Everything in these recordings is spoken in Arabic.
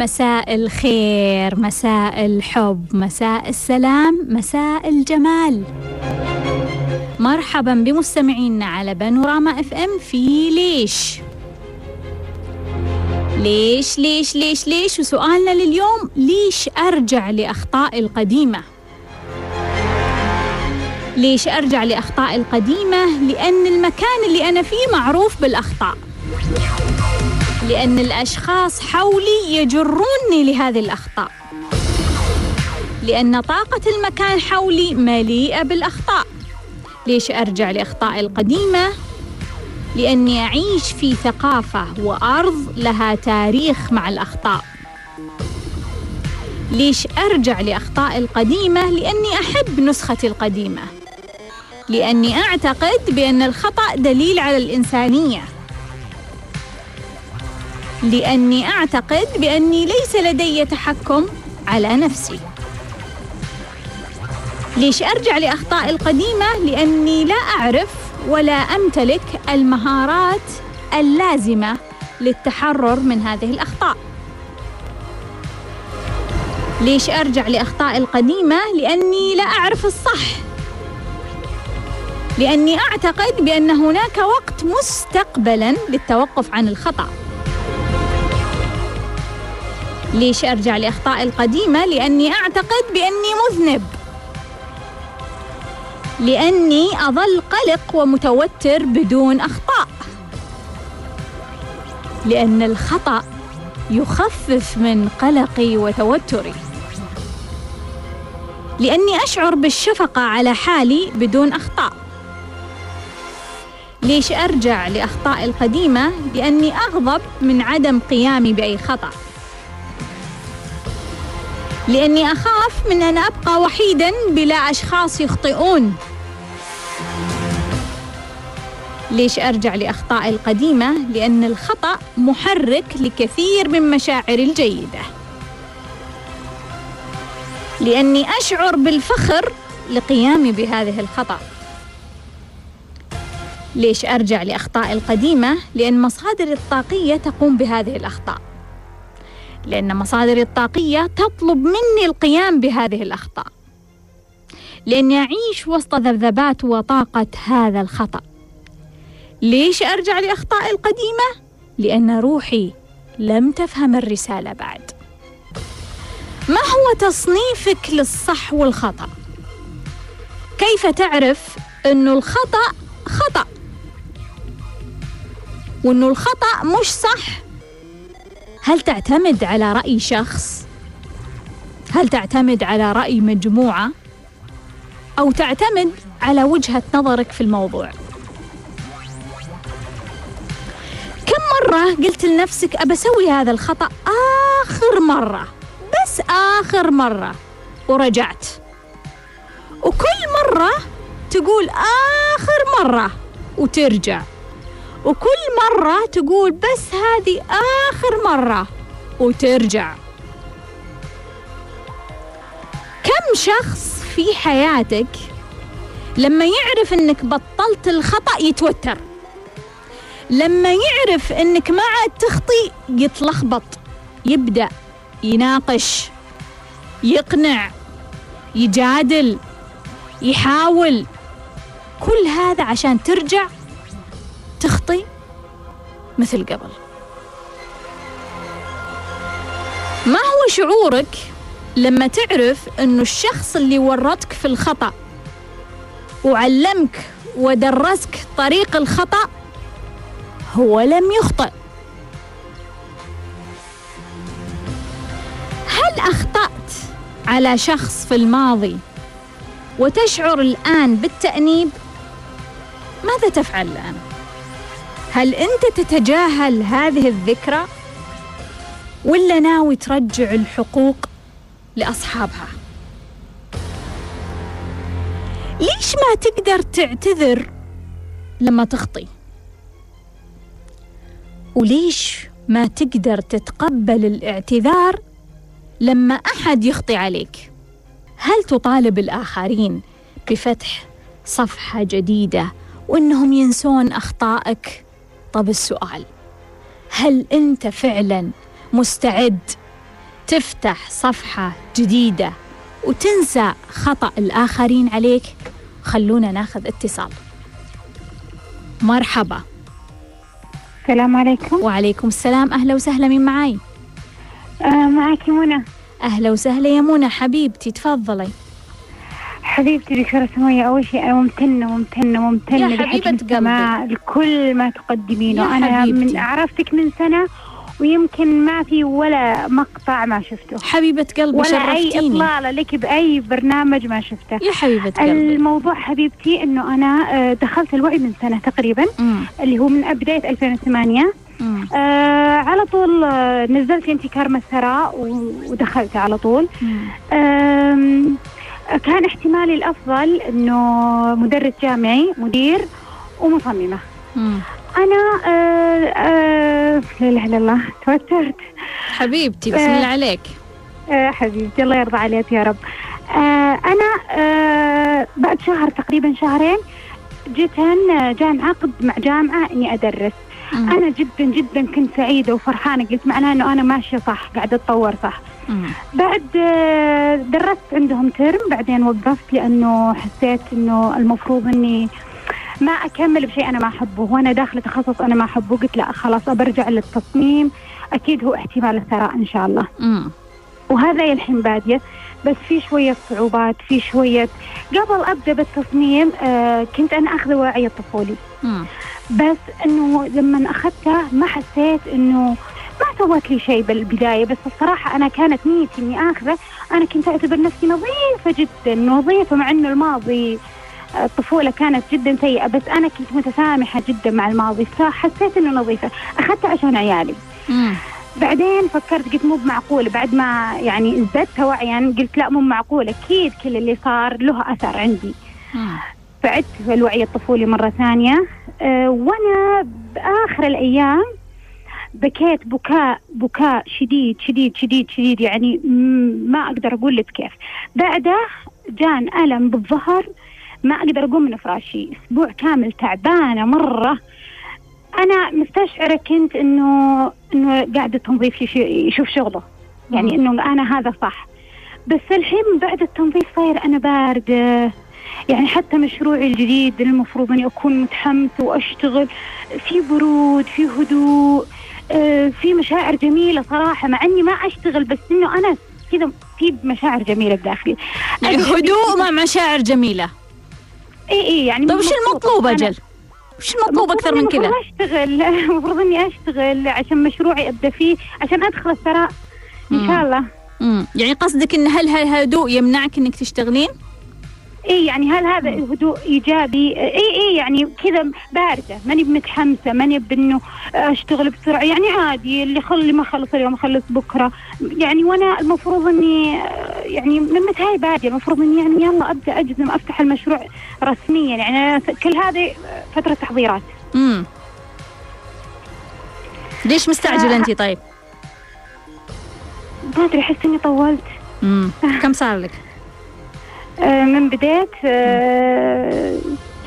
مساء الخير مساء الحب مساء السلام مساء الجمال. مرحبا بمستمعينا على بانوراما إف إم في ليش؟ ليش ليش ليش ليش؟ وسؤالنا لليوم ليش أرجع لأخطائي القديمة؟ ليش أرجع لأخطائي القديمة؟ لأن المكان اللي أنا فيه معروف بالأخطاء. لأن الأشخاص حولي يجروني لهذه الأخطاء. لأن طاقة المكان حولي مليئة بالأخطاء. ليش أرجع لأخطائي القديمة؟ لأني أعيش في ثقافة وأرض لها تاريخ مع الأخطاء. ليش أرجع لأخطائي القديمة؟ لأني أحب نسختي القديمة. لأني أعتقد بأن الخطأ دليل على الإنسانية. لأني أعتقد بأني ليس لدي تحكم على نفسي ليش أرجع لأخطائي القديمة؟ لأني لا أعرف ولا أمتلك المهارات اللازمة للتحرر من هذه الأخطاء ليش أرجع لأخطائي القديمة؟ لأني لا أعرف الصح لأني أعتقد بأن هناك وقت مستقبلا للتوقف عن الخطأ ليش أرجع لأخطائي القديمة؟ لأني أعتقد بأني مذنب. لأني أظل قلق ومتوتر بدون أخطاء. لأن الخطأ يخفف من قلقي وتوتري. لأني أشعر بالشفقة على حالي بدون أخطاء. ليش أرجع لأخطائي القديمة؟ لأني أغضب من عدم قيامي بأي خطأ. لأني أخاف من أن أبقى وحيدا بلا أشخاص يخطئون ليش أرجع لأخطائي القديمة؟ لأن الخطأ محرك لكثير من مشاعري الجيدة لأني أشعر بالفخر لقيامي بهذه الخطأ ليش أرجع لأخطائي القديمة؟ لأن مصادري الطاقية تقوم بهذه الأخطاء لأن مصادري الطاقية تطلب مني القيام بهذه الأخطاء. لأني أعيش وسط ذبذبات وطاقة هذا الخطأ. ليش أرجع لأخطائي القديمة؟ لأن روحي لم تفهم الرسالة بعد. ما هو تصنيفك للصح والخطأ؟ كيف تعرف أنه الخطأ خطأ؟ وأنه الخطأ مش صح؟ هل تعتمد على رأي شخص؟ هل تعتمد على رأي مجموعة؟ أو تعتمد على وجهة نظرك في الموضوع؟ كم مرة قلت لنفسك أبى أسوي هذا الخطأ آخر مرة بس آخر مرة ورجعت وكل مرة تقول آخر مرة وترجع وكل مرة تقول بس هذه آخر مرة وترجع. كم شخص في حياتك لما يعرف إنك بطلت الخطأ يتوتر؟ لما يعرف إنك ما عاد تخطي يتلخبط يبدأ يناقش يقنع يجادل يحاول. كل هذا عشان ترجع تخطي مثل قبل ما هو شعورك لما تعرف إنه الشخص اللي ورطك في الخطأ وعلمك ودرسك طريق الخطأ هو لم يخطئ هل أخطأت على شخص في الماضي وتشعر الآن بالتأنيب؟ ماذا تفعل الآن؟ هل أنت تتجاهل هذه الذكرى؟ ولا ناوي ترجع الحقوق لأصحابها؟ ليش ما تقدر تعتذر لما تخطي؟ وليش ما تقدر تتقبل الاعتذار لما أحد يخطي عليك؟ هل تطالب الآخرين بفتح صفحة جديدة وإنهم ينسون أخطائك؟ طب السؤال. هل أنت فعلا مستعد تفتح صفحة جديدة وتنسى خطأ الآخرين عليك؟ خلونا ناخذ اتصال. مرحبا. السلام عليكم. وعليكم السلام. أهلا وسهلا. من معاي؟ آه معك منى. أهلا وسهلا يا منى. حبيبتي تفضلي. حبيبتي دكتورة سمية أول شيء أنا ممتنة ممتنة ممتنة يا حبيبة السماع لكل ما تقدمينه أنا حبيبتي. من عرفتك من سنة ويمكن ما في ولا مقطع ما شفته حبيبة قلبي ولا أي شرفتيني إطلالة لك بأي برنامج ما شفته يا حبيبة قلبي الموضوع حبيبتي إنه أنا آه، دخلت الوعي من سنة تقريبا مم. اللي هو من بداية 2008 مم. آه على طول آه نزلت انتكار مسراء ودخلت على طول مم. كان احتمالي الأفضل أنه مدرس جامعي مدير ومصممة. مم. أنا آه آه لا إله إلا الله توترت. حبيبتي بسم الله عليك. آه حبيبتي الله يرضى عليك يا رب. آه أنا آه بعد شهر تقريبا شهرين جدا جاء عقد مع جامعة إني أدرس. مم. أنا جدا جدا كنت سعيدة وفرحانة قلت معناها إنه أنا ماشية صح قاعدة أتطور صح مم. بعد آه، درست عندهم ترم بعدين وقفت لأنه حسيت إنه المفروض إني ما أكمل بشيء أنا ما أحبه وأنا داخلة تخصص أنا ما أحبه قلت لا خلاص برجع للتصميم أكيد هو احتمال الثراء إن شاء الله مم. وهذا الحين باديه بس في شوية صعوبات في شوية. قبل أبدأ بالتصميم آه كنت أنا أخذ وعي الطفولي. مم. بس إنه لما أخذته ما حسيت إنه ما سوت لي شيء بالبداية. بس الصراحة أنا كانت نيتي إني آخذه. أنا كنت أعتبر نفسي نظيفة جدا نظيفة مع إنه الماضي آه، الطفولة كانت جدا سيئة. بس أنا كنت متسامحة جدا مع الماضي فحسيت إنه نظيفة. أخذته عشان عيالي. مم. بعدين فكرت قلت مو معقول بعد ما يعني ازددت وعيا قلت لا مو معقول أكيد كل اللي صار له أثر عندي. فعدت في الوعي الطفولي مرة ثانية أه وأنا بآخر الأيام بكيت بكاء بكاء شديد شديد شديد شديد يعني ما أقدر أقول لك كيف. بعده جان ألم بالظهر ما أقدر أقوم من فراشي أسبوع كامل تعبانة مرة. أنا مستشعرة كنت إنه إنه قاعدة تنظيف يش- يشوف شغله. يعني إنه أنا هذا صح. بس الحين بعد التنظيف صاير أنا باردة. يعني حتى مشروعي الجديد المفروض إني أكون متحمسه وأشتغل. في برود في هدوء آه، في مشاعر جميلة صراحة مع إني ما أشتغل بس إنه أنا كذا في مشاعر جميلة بداخلي. يعني هدوء مع مشاعر جميلة. اي اي يعني طيب وش. المطلوب أنا أجل؟ وش المطلوب أكثر من كذا؟ أشتغل المفروض إني أشتغل عشان مشروعي أبدأ فيه عشان أدخل الثراء إن. شاء الله مم. يعني قصدك إن هل هالهدوء يمنعك إنك تشتغلين؟ اي يعني هل هذا هدوء إيجابي؟ اي اي يعني كذا باردة ماني متحمسه ماني بانه أشتغل بسرعة يعني عادي اللي خلي ما خلص اليوم اخلص بكرة يعني وأنا المفروض إني آه، يعني من متى هاي باديه المفروض إني يعني يلا أبدأ أجزم أفتح المشروع رسميا يعني كل هذه فترة تحضيرات مم. ليش مستعجلة أنت طيب؟ ما أدري أحس إني طولت مم. كم صار لك؟ آه، من بداية آه،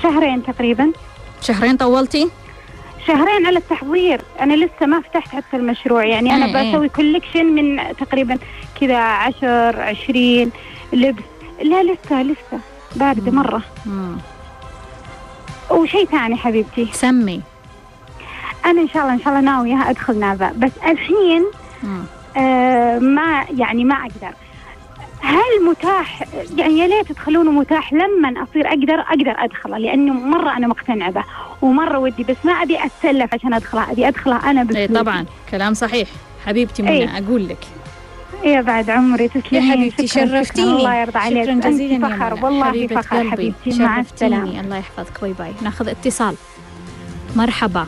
شهرين تقريبا شهرين طولتي؟ شهرين على التحضير أنا لسه ما فتحت حتى المشروع يعني أنا إيه إيه. بسوي كوليكشن من تقريبا كذا عشر عشرين لبس لا لسه لسه. مرة مم. وشيء ثاني حبيبتي سمي أنا إن شاء الله إن شاء الله ناوية أدخل نافا بس الحين مم. آه ما يعني ما أقدر هل متاح؟ يعني يا ليت تخلونه متاح لما أصير أقدر أقدر أدخله لأنه مرة أنا مقتنعة به ومرة ودي بس ما أبي أتسلف عشان أدخله أبي أدخله أنا اي بفلوسي. طبعا. كلام صحيح. حبيبتي منى إيه. أقول لك. يا بعد عمري تسلمين يا حبيبتي. شرفتيني. الله يرضى عليك. شكرا جزيلا يا فخر. والله حبيبة فخر قلبي. حبيبتي. مع الله يحفظك. باي باي. ناخذ اتصال. مرحبا.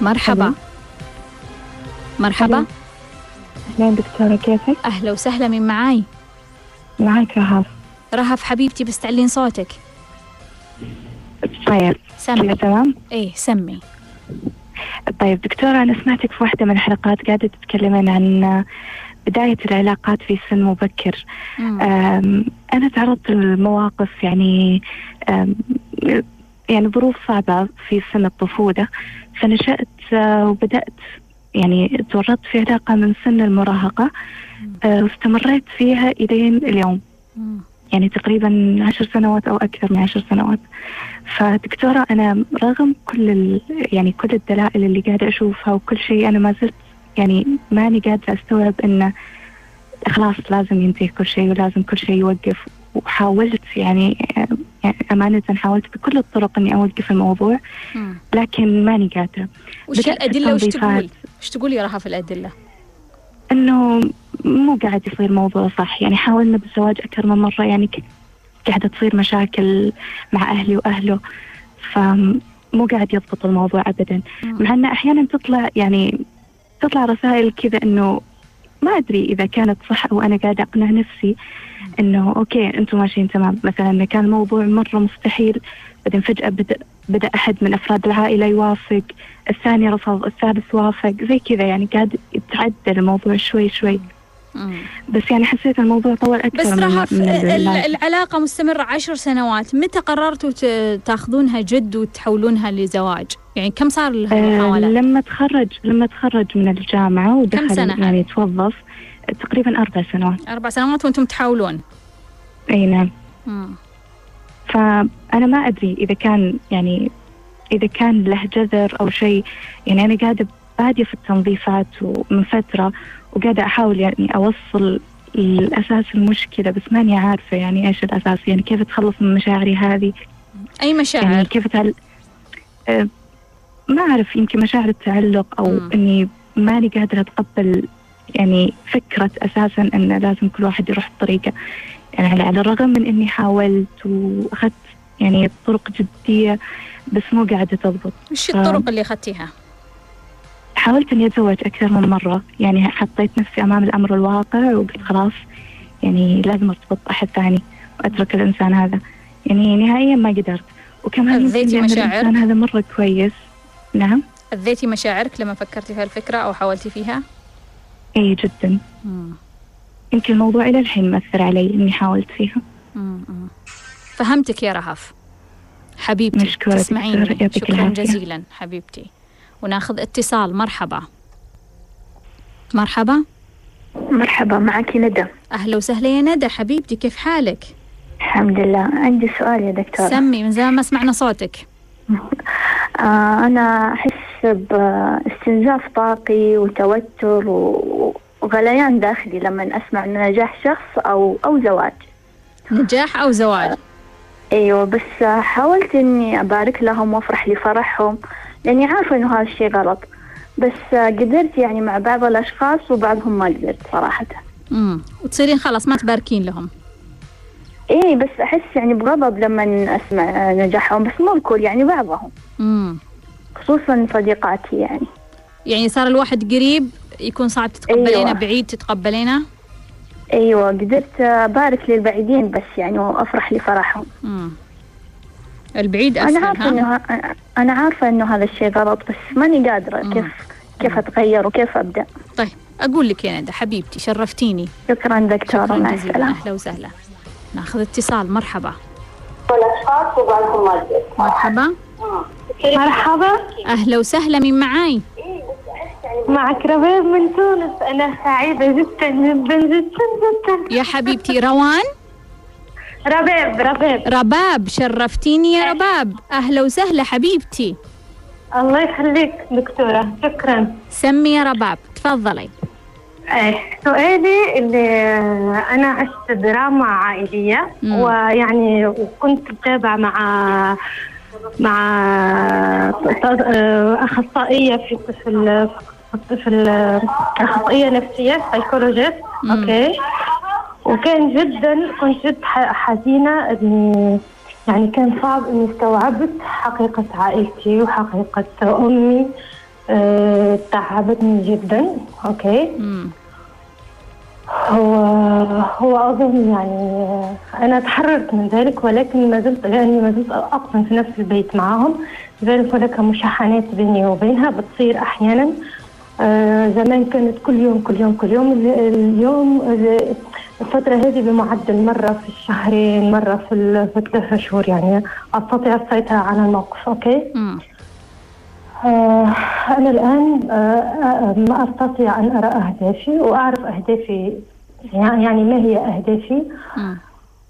مرحبا. مرحبا. ألو. أهلين دكتورة كيفك؟ أهلا وسهلا من معاي؟ معك رهف رهف حبيبتي بس تعلين صوتك. طيب. سمي تمام؟ إيه سمي طيب دكتورة أنا سمعتك في واحدة من الحلقات قاعدة تتكلمين عن بداية العلاقات في سن مبكر. أنا تعرضت لمواقف يعني يعني ظروف صعبة في سن الطفولة. فنشأت آه، وبدأت يعني تورطت في علاقة من سن المراهقة آه، واستمريت فيها إلين اليوم. يعني تقريبا عشر سنوات أو أكثر من عشر سنوات فدكتورة أنا رغم كل ال... يعني كل الدلائل اللي قاعدة أشوفها وكل شيء أنا ما زلت يعني ماني قادرة أستوعب إنه خلاص لازم ينتهي كل شيء ولازم كل شيء يوقف وحاولت يعني يعني أمانة حاولت بكل الطرق إني أوقف الموضوع. لكن ماني قادرة وش الأدلة وش. تقول؟ وش تقول يا رهف الأدلة؟ إنه مو قاعد يصير موضوع صح. يعني حاولنا بالزواج أكثر من مرة. يعني قاعدة تصير مشاكل مع أهلي وأهله. فمو قاعد يضبط الموضوع ابدا. مع إنه أحيانا تطلع يعني تطلع رسائل كذا إنه ما أدري إذا كانت صح أو أنا قاعدة أقنع نفسي. إنه أوكي أنتم ماشيين تمام مثلا كان الموضوع مرة مستحيل بعدين فجأة بدأ بدأ أحد من أفراد العائلة يوافق الثاني رفض الثالث وافق زي كذا يعني قاعد يتعدل الموضوع شوي شوي. بس يعني حسيت الموضوع طول أكثر بس رهف من ال- اللازم. العلاقة مستمرة عشر سنوات متى قررتوا تاخذونها جد وتحولونها لزواج؟ يعني كم صار لها آه؟ لما تخرج لما تخرج من الجامعة ودخل سنة هذه؟ يعني توظف تقريبا أربع سنوات أربع سنوات وأنتم تحاولون إي نعم مم. فأنا ما أدري إذا كان يعني إذا كان له جذر أو شيء يعني أنا قاعدة بادية في التنظيفات ومن فترة وقاعدة أحاول يعني أوصل الأساس المشكلة بس ماني عارفة يعني إيش الأساس يعني كيف أتخلص من مشاعري هذه أي يعني مشاعر؟ كيف تعل... أه ما أعرف يمكن مشاعر التعلق أو مم. إني ماني قادرة أتقبل يعني فكرة أساسا أن لازم كل واحد يروح بطريقة. يعني على- الرغم من إني حاولت وأخذت يعني طرق جدية بس مو قاعدة تضبط. وش الطرق اللي أخذتيها؟ حاولت إني أتزوج أكثر من مرة. يعني حطيت نفسي أمام الأمر الواقع وقلت خلاص يعني لازم أرتبط أحد ثاني وأترك الإنسان هذا. يعني نهائيا ما قدرت. وكمان أذيتي لأن مشاعر؟ الإنسان هذا مرة كويس. نعم؟ أذيتي مشاعرك لما فكرتي في هالفكرة أو حاولتي فيها؟ اي جدا. مم. يمكن الموضوع إلى الحين مأثر علي إني حاولت فيها. مم. فهمتك يا رهف. حبيبتي مشكورة تسمعيني. شكرا العافية. جزيلا حبيبتي. وناخذ اتصال. مرحبا. مرحبا. مرحبا معك ندى. أهلا وسهلا يا ندى. حبيبتي كيف حالك؟ الحمد لله. عندي سؤال يا دكتورة. سمي من زمان ما سمعنا صوتك. آه أنا أحس باستنزاف طاقي وتوتر وغليان داخلي لما أسمع عن نجاح شخص أو أو زواج. نجاح أو زواج. أيوة بس حاولت إني أبارك لهم وأفرح لفرحهم لأني عارفة إنه هذا الشيء غلط. بس قدرت يعني مع بعض الأشخاص وبعضهم ما قدرت صراحة. امم وتصيرين خلاص ما تباركين لهم. إيه بس أحس يعني بغضب لما أسمع نجاحهم بس مو الكل يعني بعضهم. امم خصوصا صديقاتي يعني. يعني صار الواحد قريب يكون صعب تتقبلينه أيوة. بعيد تتقبلينه؟ أيوه قدرت أبارك للبعيدين بس يعني وأفرح لفرحهم. امم البعيد أنا أسهل عارفة ها؟ إنه أنا عارفة إنه هذا الشيء غلط بس ماني قادرة مم. كيف كيف أتغير وكيف أبدأ. طيب أقول لك يا ندى حبيبتي شرفتيني. شكرا دكتورة شكرا مع السلامه أهلا وسهلا. ناخذ اتصال مرحبا. والاشخاص وبعضهم ما مرحبا. مرحبا. أهلا وسهلا من معاي؟ معك ربيب من تونس. أنا سعيدة جدا جدا جدا جدا. يا حبيبتي روان؟ ربيب ربيب رباب شرفتيني يا رباب. أهلا وسهلا حبيبتي. الله يخليك دكتورة شكرا. سمي يا رباب تفضلي. إيه سؤالي اللي أنا عشت دراما عائلية مم. ويعني وكنت متابعة مع مع أخصائية في في ال- في ال- أخصائية نفسية سايكولوجيست مم. okay. وكان جدا كنت جد حزينة اني يعني كان صعب إني استوعبت حقيقة عائلتي وحقيقة أمي آه، تعبتني جدا. okay. امم هو هو أظن يعني أنا تحررت من ذلك ولكن ما زلت لأني ما زلت اقطن في نفس البيت معهم. لذلك هناك مشاحنات بيني وبينها بتصير أحيانا. آه زمان كانت كل يوم كل يوم كل يوم. ال- اليوم ال- الفترة هذه بمعدل مرة في الشهرين مرة في ال- في الثلاثة شهور يعني. أستطيع السيطرة على الموقف أوكي؟ آه، أنا الآن آه، آه، ما أستطيع أن أرى أهدافي وأعرف أهدافي يعني يعني ما هي أهدافي.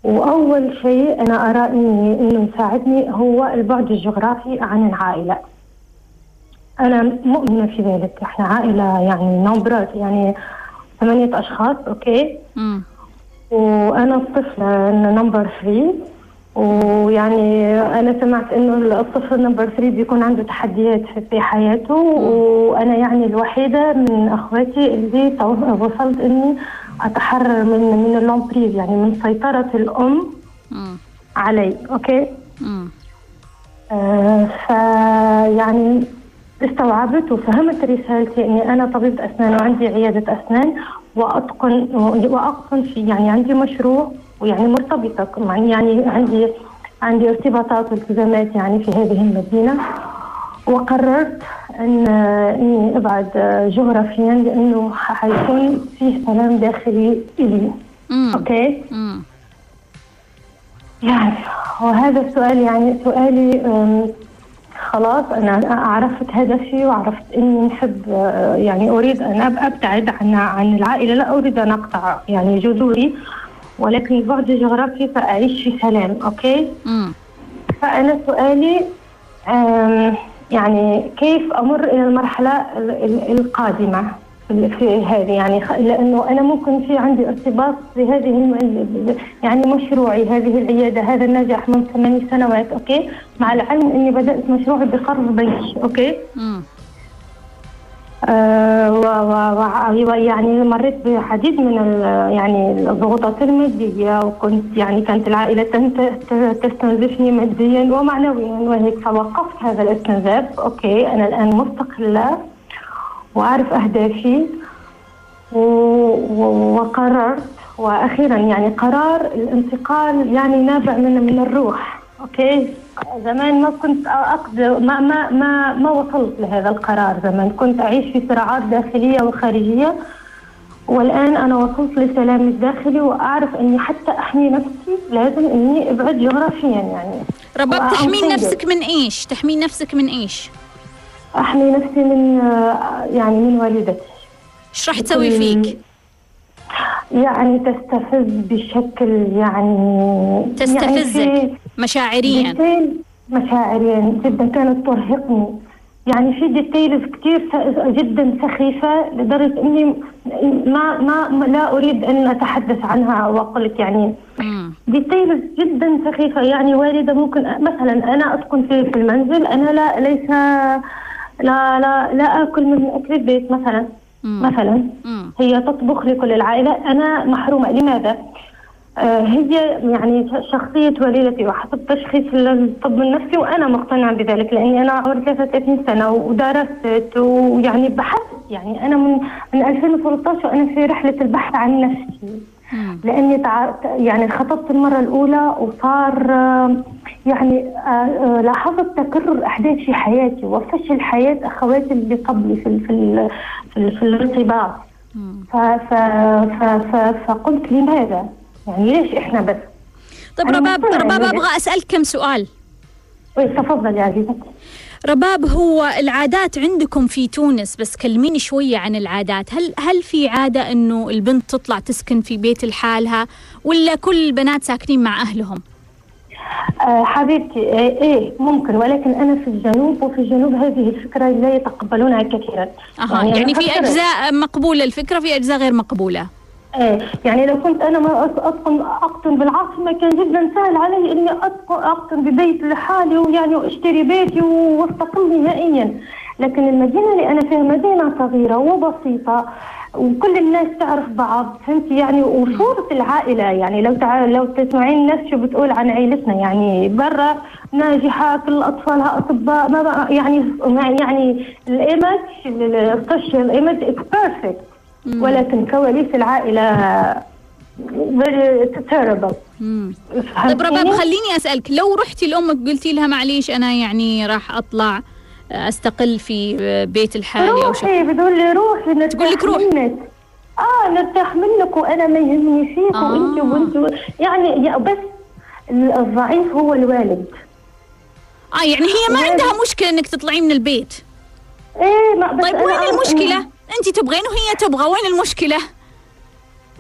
وأول شيء أنا أرى إني إنه يساعدني هو البعد الجغرافي عن العائلة. أنا مؤمنة في ذلك. إحنا عائلة يعني nombreuse يعني ثمانية أشخاص okay؟ مم. وأنا الطفله number 3 ويعني أنا سمعت إنه الطفل number 3 بيكون عنده تحديات في- حياته وأنا يعني الوحيدة من أخواتي اللي وصلت إني أتحرر من من l'emprise يعني من سيطرة الأم مم. علي okay. آه فيعني استوعبت وفهمت رسالتي إني أنا طبيبة أسنان وعندي عيادة أسنان واتقن وأتقن في يعني عندي مشروع ويعني مرتبطة يعني يعني عندي عندي ارتباطات والتزامات يعني في هذه المدينة. وقررت أن أني أبعد جغرافيا لأنه حيكون فيه سلام داخلي. أوكي؟ مم. يعني وهذا السؤال يعني سؤالي خلاص أنا عرفت هدفي وعرفت إني نحب يعني أريد أن أب- أبتعد عن عن العائلة لا أريد أن أقطع يعني جذوري. ولكن بعد جغرافي فأعيش في سلام أوكي مم. فأنا سؤالي يعني كيف أمر إلى المرحلة ال- ال- القادمة في هذه يعني لأنه أنا ممكن في عندي ارتباط بهذه يعني مشروعي هذه العيادة هذا النجاح من ثماني سنوات okay مع العلم إني بدأت مشروعي بقرض بنكي okay مم. آه، و- و- يعني مريت بعديد من يعني الضغوطات المادية وكنت يعني كانت ت- تستنزفني ماديا ومعنويا وهيك فوقفت هذا الاستنزاف. okay أنا الآن مستقلة وأعرف أهدافي و- و- وقررت وأخيرا يعني قرار الانتقال يعني نابع من من الروح. أوكي زمان ما كنت أقدر ما ما ما ما وصلت لهذا القرار زمان كنت أعيش في صراعات داخلية وخارجية والآن أنا وصلت لسلام الداخلي وأعرف أني حتى أحمي نفسي لازم أني أبعد جغرافيا يعني رباب تحمين. نفسك من إيش؟ تحمين نفسك من إيش؟ أحمي نفسي من آه، يعني من والدتي إيش راح تسوي فيك؟ يعني تستفز بشكل يعني تستفزك يعني مشاعريا. مشاعريا جدا. كانت ترهقني. يعني في details كثير جدا سخيفة لدرجة إني ما ما لا أريد أن أتحدث عنها واقول لك يعني. details جدا سخيفة. يعني والدة ممكن مثلا أنا أسكن في في المنزل. أنا لا ليس لا لا لا آكل من أكل البيت مثلا. مم. مثلا مم. هي تطبخ لكل العائلة أنا محرومة لماذا؟ آه هي يعني شخصية والدتي وحسب تشخيص الطب النفسي وأنا مقتنعة بذلك لأني أنا عمري 33 سنة ودرست ويعني بحثت يعني أنا من من 2013 وأنا في رحلة البحث عن نفسي. لأني تع... يعني خطبت المرة الأولى وصار يعني آه، آه، لاحظت تكرر أحداث في حياتي وفشل حياة أخواتي اللي قبلي في ال... في ال... في. في الارتباط. ف... ف... ف... ف... فقلت لماذا؟ يعني ليش إحنا بس؟ طيب رباب رباب. أبغى أسألك كم سؤال إيه، تفضل يا عزيزتي رباب هو العادات عندكم في تونس؟ بس كلميني شوية عن العادات. هل هل في عادة إنه البنت تطلع تسكن في بيت لحالها ولا كل البنات ساكنين مع أهلهم؟ آه حبيبتي إيه, إيه ممكن ولكن أنا في الجنوب وفي الجنوب هذه الفكرة لا يتقبلونها كثيرا. أها أنا يعني في أجزاء مقبولة الفكرة في أجزاء غير مقبولة. إيه يعني لو كنت أنا ما اتقن اقطن بالعاصمة كان جدا سهل علي إني اتقن اقطن ببيت لحالي ويعني وأشتري بيتي وأستقل نهائيا. لكن المدينة اللي أنا فيها مدينة صغيرة وبسيطة وكل الناس تعرف بعض فهمتي؟ يعني وصورة العائلة يعني لو تع... لو تسمعين الناس شو بتقول عن عائلتنا يعني برا ناجحة كل أطفالها أطباء ما يعني يعني ال image ال social image it's perfect ولكن كواليس العائلة very terrible. طيب رباب؟ خليني أسألك. لو رحتي لأمك قلتي لها معليش أنا يعني راح أطلع أستقل في بيت الحالي أو شيء. روحي بتقول لي روحي تقول لك روح. منك آه نرتاح منك وأنا ما يهمني فيك آه. وأنت وأنت يعني يا بس الضعيف هو الوالد. آه يعني هي ما عندها مشكلة إنك تطلعين من البيت. إيه ما بس طيب وين أعرف أنت تبغين وهي تبغى وين المشكلة؟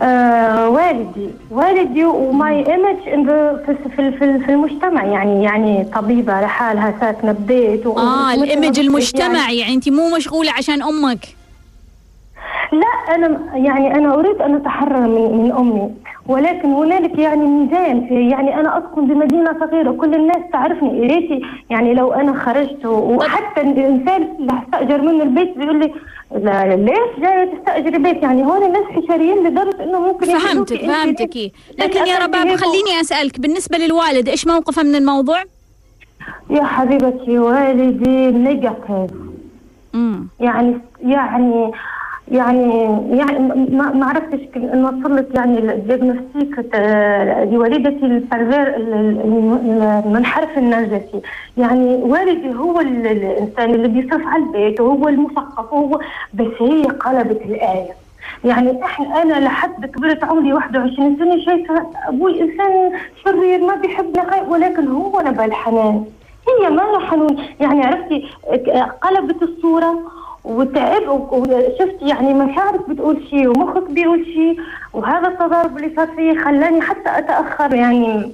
آه والدي والدي وماي ايمج في في في المجتمع. يعني يعني طبيبة لحالها ساكنة ببيت آه الإيمج قلت لك المجتمعي. يعني أنت مو مشغولة عشان أمك؟ لا أنا يعني أنا أريد أن أتحرر من من أمي. ولكن هنالك يعني ميزان يعني أنا أسكن بمدينة صغيرة كل الناس تعرفني. يا ريتي يعني لو أنا خرجت وحتى الإنسان اللي استاجر منه البيت بيقول لي لا ليش جاية تستاجري بيت؟ يعني هون الناس حشريين لدرجة إنه ممكن فهمتك فهمتك. لكن يا رباب؟ خليني أسألك بالنسبة للوالد إيش موقفه من الموضوع؟ يا حبيبتي والدي negative امم يعني يعني يعني يعني ما عرفتش نوصل لك يعني ال diagnostic لوالدتي ال pervers ال- ال- المنحرف النرجسي يعني والدي هو ال- الإنسان اللي بيصرف على البيت وهو المثقف وهو بس هي قلبت الآية. يعني إحنا أنا لحد كبرت عمري 21 سنة شايفة أبوي إنسان شرير ما بيحبني ولكن هو نبع الحنان. هي ما لها حنون. يعني عرفتي قلبت الصورة وتعب وشفت يعني مشاعرك بتقول شيء ومخك بيقول شيء وهذا التضارب اللي صار فيه خلاني حتى أتأخر يعني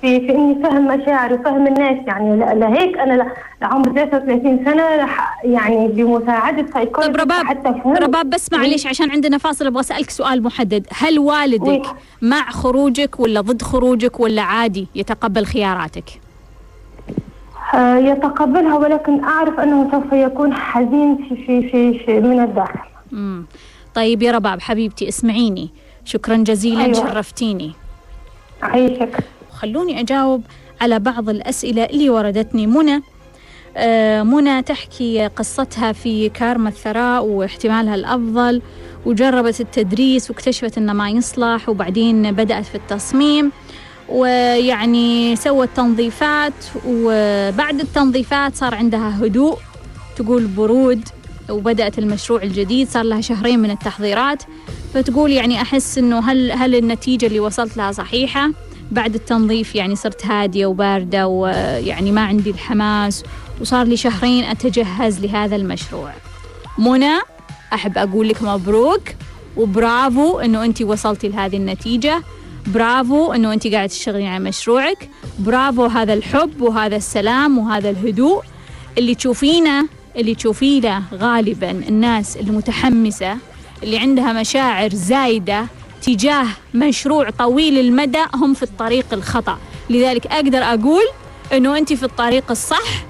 في في إني فهم مشاعر وفهم الناس يعني. لهيك أنا لعمر 33 سنة رح يعني بمساعدة سايكولوجي طيب رباب حتى فهمت رباب بس معليش عشان عندنا فاصل أبغى أسألك سؤال محدد. هل والدك وي. مع خروجك ولا ضد خروجك ولا عادي يتقبل خياراتك؟ يتقبلها ولكن أعرف أنه سوف يكون حزين في في في, في من الداخل. امم طيب يا رباب حبيبتي اسمعيني. شكرا جزيلا أيوة. شرفتيني. عيشك خلوني أجاوب على بعض الأسئلة اللي وردتني. منى آه، منى تحكي قصتها في كارما الثراء واحتمالها الأفضل وجربت التدريس واكتشفت أنه ما يصلح وبعدين بدأت في التصميم. ويعني سوت تنظيفات وبعد التنظيفات صار عندها هدوء تقول برود وبدأت المشروع الجديد صار لها شهرين من التحضيرات. فتقول يعني أحس أنه هل هل النتيجة اللي وصلت لها صحيحة؟ بعد التنظيف يعني صرت هادية وباردة ويعني ما عندي الحماس وصار لي شهرين أتجهز لهذا المشروع. منى أحب أقول لك مبروك وبرافو أنه أنت وصلتي لهذه النتيجة. برافو أنه أنت قاعدة تشتغلين على مشروعك. برافو هذا الحب وهذا السلام وهذا الهدوء. اللي تشوفينه اللي تشوفينه غالبا الناس المتحمسة اللي عندها مشاعر زايدة تجاه مشروع طويل المدى هم في الطريق الخطأ. لذلك أقدر أقول أنه أنت في الطريق الصح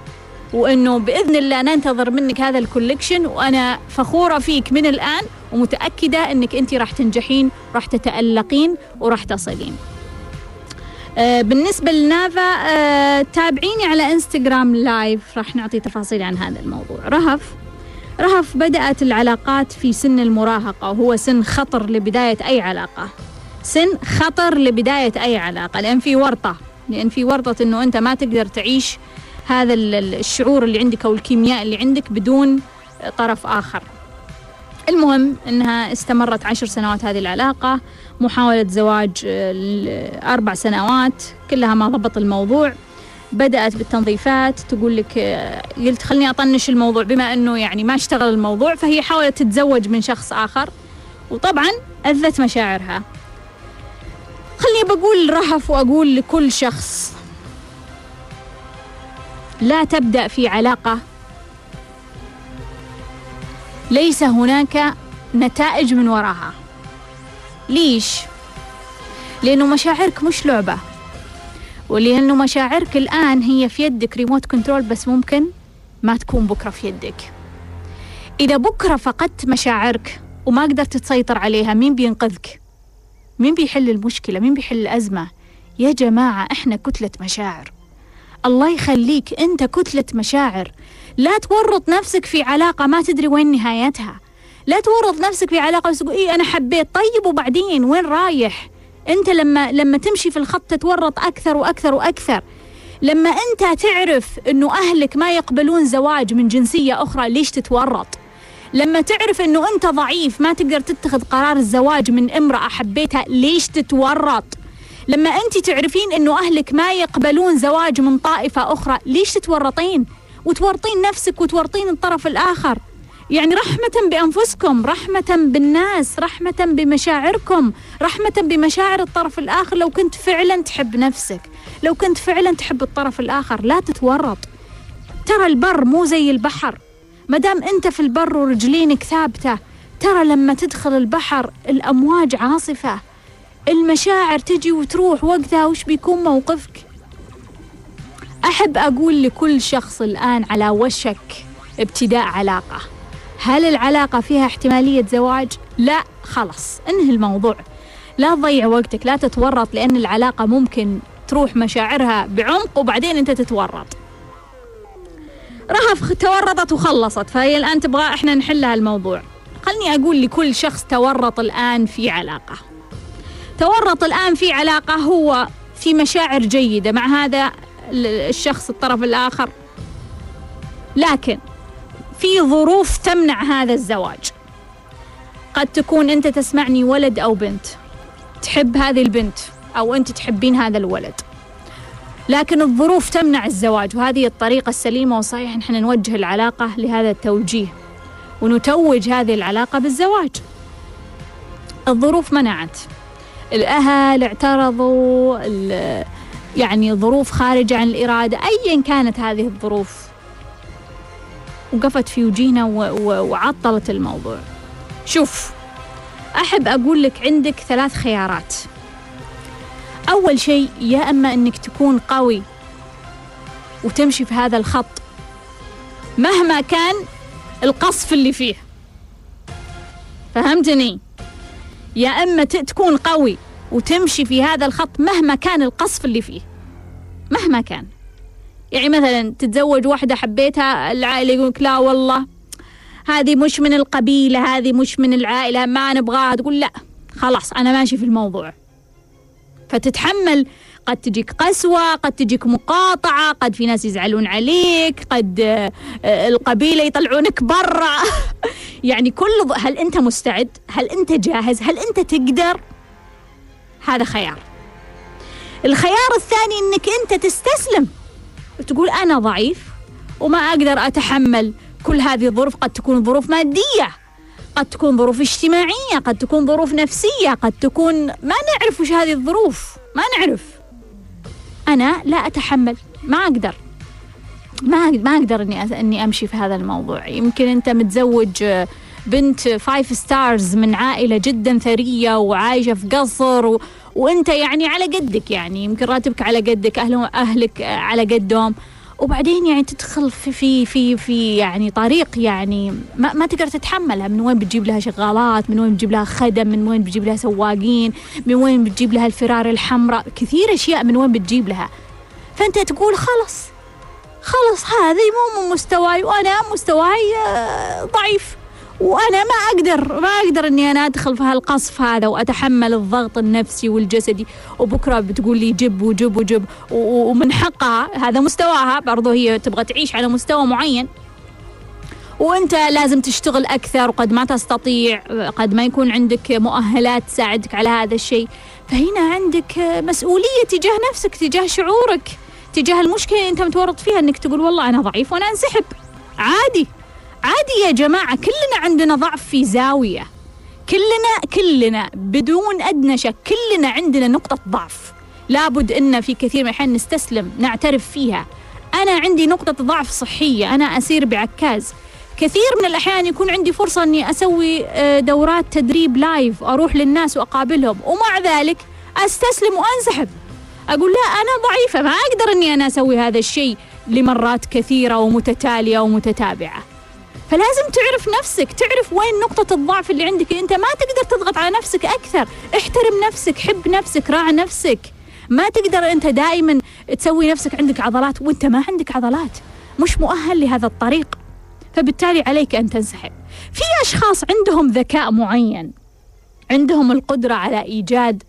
وأنه بإذن الله ننتظر منك هذا ال collection وأنا فخورة فيك من الآن. ومتأكدة أنك أنت راح تنجحين راح تتألقين وراح تصلين. آه، بالنسبة لنافا آه، تابعيني على إنستغرام live. راح نعطي تفاصيل عن هذا الموضوع. رهف. رهف بدأت العلاقات في سن المراهقة وهو سن خطر لبداية أي علاقة. سن خطر لبداية أي علاقة لأن في ورطة. لأن في ورطة أنه أنت ما تقدر تعيش هذا ال- ال- الشعور اللي عندك أو الكيمياء اللي عندك بدون طرف آخر. المهم أنها استمرت عشر سنوات هذه العلاقة محاولة زواج آه، أربع سنوات كلها ما ضبط الموضوع. بدأت بالتنظيفات تقول لك آه، قلت خلني أطنش الموضوع بما أنه يعني ما اشتغل الموضوع فهي حاولت تتزوج من شخص آخر وطبعا أذت مشاعرها. خلني بقول رهف وأقول لكل شخص لا تبدأ في علاقة ليس هناك نتائج من وراها ليش؟ لأنه مشاعرك مش لعبة ولأنه مشاعرك الآن هي في يدك ريموت كنترول بس ممكن ما تكون بكرة في يدك إذا بكرة فقدت مشاعرك وما قدرت تسيطر عليها مين بينقذك؟ مين بيحل المشكلة؟ مين بيحل الأزمة؟ يا جماعة إحنا كتلة مشاعر الله يخليك أنت كتلة مشاعر لا تورط نفسك في علاقة ما تدري وين نهايتها. لا تورط نفسك في علاقة بس تقول إيه أنا حبيت. طيب وبعدين وين رايح؟ أنت لما لما تمشي في الخط تتورط أكثر وأكثر وأكثر. لما أنت تعرف أنه أهلك ما يقبلون زواج من جنسية أخرى ليش تتورط؟ لما تعرف أنه أنت ضعيف ما تقدر تتخذ قرار الزواج من امرأة حبيتها ليش تتورط؟ لما أنت تعرفين أنه أهلك ما يقبلون زواج من طائفة أخرى ليش تتورطين؟ وتورطين نفسك وتورطين الطرف الآخر. يعني رحمة بأنفسكم رحمة بالناس رحمة بمشاعركم رحمة بمشاعر الطرف الآخر. لو كنت فعلا تحب نفسك لو كنت فعلا تحب الطرف الآخر لا تتورط. ترى البر مو زي البحر. مدام أنت في البر ورجلينك ثابتة ترى لما تدخل البحر الأمواج عاصفة. المشاعر تجي وتروح وقتها وش بيكون موقفك؟ أحب أقول لكل شخص الآن على وشك ابتداء علاقة. هل العلاقة فيها احتمالية زواج؟ لا خلاص انهي الموضوع. لا تضيع وقتك لا تتورط لأن العلاقة ممكن تروح مشاعرها بعمق وبعدين أنت تتورط. رهف تورطت وخلصت فهي الآن تبغى إحنا نحل الموضوع خلني أقول لكل شخص تورط الآن في علاقة. تورط الآن في علاقة هو في مشاعر جيدة. مع هذا الشخص الطرف الآخر. لكن في ظروف تمنع هذا الزواج. قد تكون أنت تسمعني ولد أو بنت. تحب هذه البنت أو أنت تحبين هذا الولد. لكن الظروف تمنع الزواج وهذه الطريقة السليمة والصحيحة نحن نوجه العلاقة لهذا التوجيه ونتوج هذه العلاقة بالزواج. الظروف منعت. الأهل اعترضوا يعني ظروف خارجة عن الإرادة أيا كانت هذه الظروف. وقفت في وجينا وعطلت الموضوع. شوف أحب أقول لك عندك ثلاث خيارات. أول شيء يا أما أنك تكون قوي وتمشي في هذا الخط مهما كان القصف اللي فيه. فهمتني؟ يا إما تكون قوي وتمشي في هذا الخط مهما كان القصف اللي فيه. مهما كان. يعني مثلا تتزوج واحدة حبيتها العائلة يقولك لا والله هذه مش من القبيلة هذه مش من العائلة ما نبغاها. تقول لا خلاص أنا ماشي في الموضوع. فتتحمل. قد تجيك قسوة قد تجيك مقاطعة قد في ناس يزعلون عليك قد آه، القبيلة يطلعونك برا. يعني كل هل أنت مستعد؟ هل أنت جاهز؟ هل أنت تقدر؟ هذا خيار. الخيار الثاني أنك أنت تستسلم. تقول أنا ضعيف وما أقدر أتحمل كل هذه الظروف. قد تكون ظروف مادية قد تكون ظروف اجتماعية قد تكون ظروف نفسية قد تكون ما نعرف وش هذه الظروف. ما نعرف. أنا لا أتحمل ما أقدر. ما ما أقدر إني إني أمشي في هذا الموضوع. يمكن أنت متزوج بنت five stars من عائلة جدا ثرية وعايشة في قصر و... وانت يعني على قدك يعني يمكن راتبك على قدك أهل أهلك على قدهم. وبعدين يعني تدخل في في في في يعني طريق يعني ما, ما تقدر تتحملها. من وين بتجيب لها شغالات؟ من وين بتجيب لها خدم؟ من وين بتجيب لها سواقين؟ من وين بتجيب لها الفرار الحمراء؟ كثير أشياء من وين بتجيب لها. فأنت تقول خلص خلص هذه مو من مستواي وأنا مستواي آه، ضعيف. وأنا ما أقدر ما أقدر إني أنا أدخل في هالقصف هذا وأتحمل الضغط النفسي والجسدي. وبكرة بتقول لي جب وجب وجب ومن حقها هذا مستواها برضو هي تبغى تعيش على مستوى معين. وأنت لازم تشتغل أكثر وقد ما تستطيع قد ما يكون عندك مؤهلات تساعدك على هذا الشيء. فهنا عندك مسؤولية تجاه نفسك تجاه شعورك تجاه المشكلة اللي أنت متورط فيها إنك تقول والله أنا ضعيف وأنا أنسحب. عادي. عادي يا جماعة كلنا عندنا ضعف في زاوية. كلنا كلنا بدون أدنى شك كلنا عندنا نقطة ضعف. لابد أن في كثير من الأحيان نستسلم نعترف فيها. أنا عندي نقطة ضعف صحية أنا أسير بعكاز. كثير من الأحيان يكون عندي فرصة أني أسوي آه، دورات تدريب لايف أروح للناس وأقابلهم. ومع ذلك أستسلم وأنسحب. أقول لا أنا ضعيفة ما أقدر أني أنا أسوي هذا الشيء لمرات كثيرة ومتتالية ومتتابعة. فلازم تعرف نفسك تعرف وين نقطة الضعف اللي عندك. أنت ما تقدر تضغط على نفسك أكثر. احترم نفسك حب نفسك راعي نفسك. ما تقدر أنت دائما تسوي نفسك عندك عضلات وأنت ما عندك عضلات. مش مؤهل لهذا الطريق. فبالتالي عليك أن تنسحب. في أشخاص عندهم ذكاء معين. عندهم القدرة على إيجاد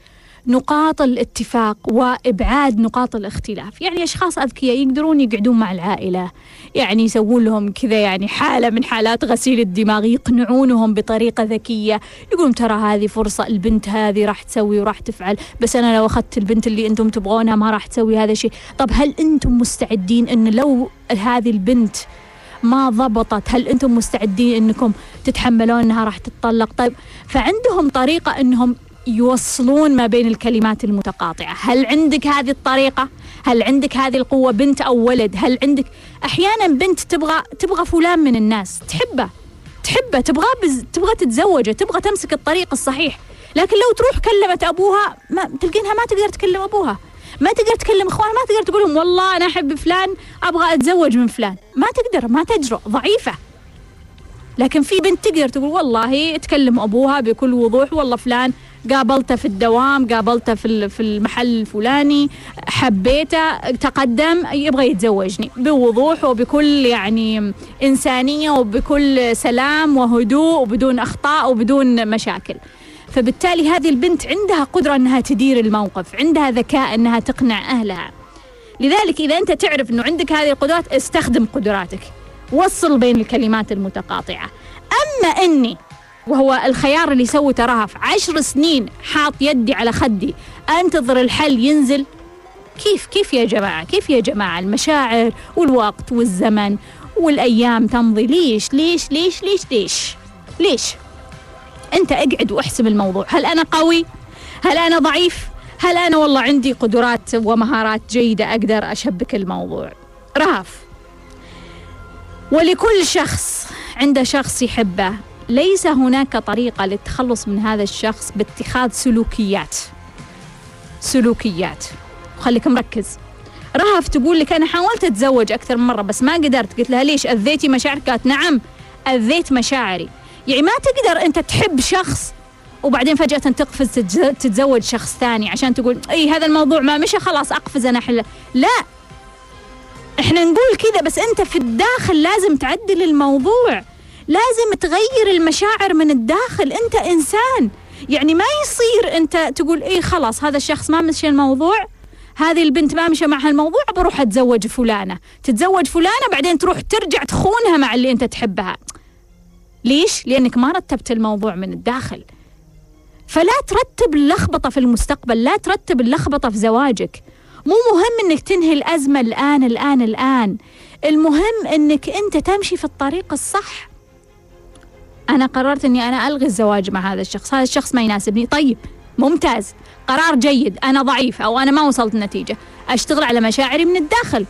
نقاط الاتفاق وإبعاد نقاط الاختلاف، يعني أشخاص أذكياء يقدرون يقعدون مع العائلة، يعني يسوون لهم كذا يعني حالة من حالات غسيل الدماغ، يقنعونهم بطريقة ذكية، يقولون ترى هذه فرصة البنت هذه راح تسوي وراح تفعل، بس أنا لو أخذت البنت اللي أنتم تبغونها ما راح تسوي هذا الشيء، طب هل أنتم مستعدين إن لو هذه البنت ما ضبطت هل أنتم مستعدين إنكم تتحملون إنها راح تتطلق؟ طيب فعندهم طريقة إنهم يوصلون ما بين الكلمات المتقاطعة. هل عندك هذه الطريقة؟ هل عندك هذه القوة؟ بنت أو ولد هل عندك؟ أحيانا بنت تبغى تبغى فلان من الناس تحبه تحبه تبغاه بز... تبغى تتزوجه تبغى تمسك الطريق الصحيح. لكن لو تروح كلمت أبوها ما تلقينها ما تقدر تكلم أبوها. ما تقدر تكلم إخوانها ما تقدر تقول لهم والله أنا أحب فلان أبغى أتزوج من فلان. ما تقدر ما تجرؤ ضعيفة. لكن في بنت تقدر تقول والله تكلم أبوها بكل وضوح والله فلان قابلته في الدوام قابلته في في المحل الفلاني حبيته تقدم يبغى يتزوجني. بوضوح وبكل يعني إنسانية وبكل سلام وهدوء وبدون أخطاء وبدون مشاكل. فبالتالي هذه البنت عندها قدرة أنها تدير الموقف عندها ذكاء أنها تقنع أهلها. لذلك إذا أنت تعرف أنه عندك هذه القدرات استخدم قدراتك. وصل بين الكلمات المتقاطعة. أما أني وهو الخيار اللي سوته رهف عشر سنين حاط يدي على خدي. أنتظر الحل ينزل. كيف كيف يا جماعة؟ كيف يا جماعة؟ المشاعر والوقت والزمن والأيام تمضي. ليش ليش ليش ليش ليش؟ ليش؟ أنت أقعد واحسب الموضوع. هل أنا قوي؟ هل أنا ضعيف؟ هل أنا والله عندي قدرات ومهارات جيدة أقدر أشبك الموضوع؟ رهف. ولكل شخص عنده شخص يحبه. ليس هناك طريقة للتخلص من هذا الشخص باتخاذ سلوكيات. سلوكيات. خليك مركز. رهف تقول لك أنا حاولت أتزوج أكثر من مرة بس ما قدرت. قلت لها ليش؟ أذيتي مشاعرك؟ قالت نعم أذيت مشاعري. يعني ما تقدر أنت تحب شخص وبعدين فجأة تقفز تتزوج شخص ثاني عشان تقول أي هذا الموضوع ما مشى خلاص أقفز أنا حله لا. إحنا نقول كذا بس أنت في الداخل لازم تعدل الموضوع. لازم تغير المشاعر من الداخل. انت انسان. يعني ما يصير انت تقول إيه خلاص هذا الشخص ما مشى الموضوع هذه البنت ما مشى معها الموضوع بروح أتزوج فلانة. تتزوج فلانة بعدين تروح ترجع تخونها مع اللي انت تحبها. ليش؟ لأنك ما رتبت الموضوع من الداخل. فلا ترتب اللخبطة في المستقبل لا ترتب اللخبطة في زواجك. مو مهم إنك تنهي الأزمة الآن الآن الآن. المهم إنك أنت تمشي في الطريق الصح. أنا قررت إني أنا ألغي الزواج مع هذا الشخص. هذا الشخص ما يناسبني. طيب ممتاز. قرار جيد. أنا ضعيف أو أنا ما وصلت النتيجه أشتغل على مشاعري من الداخل.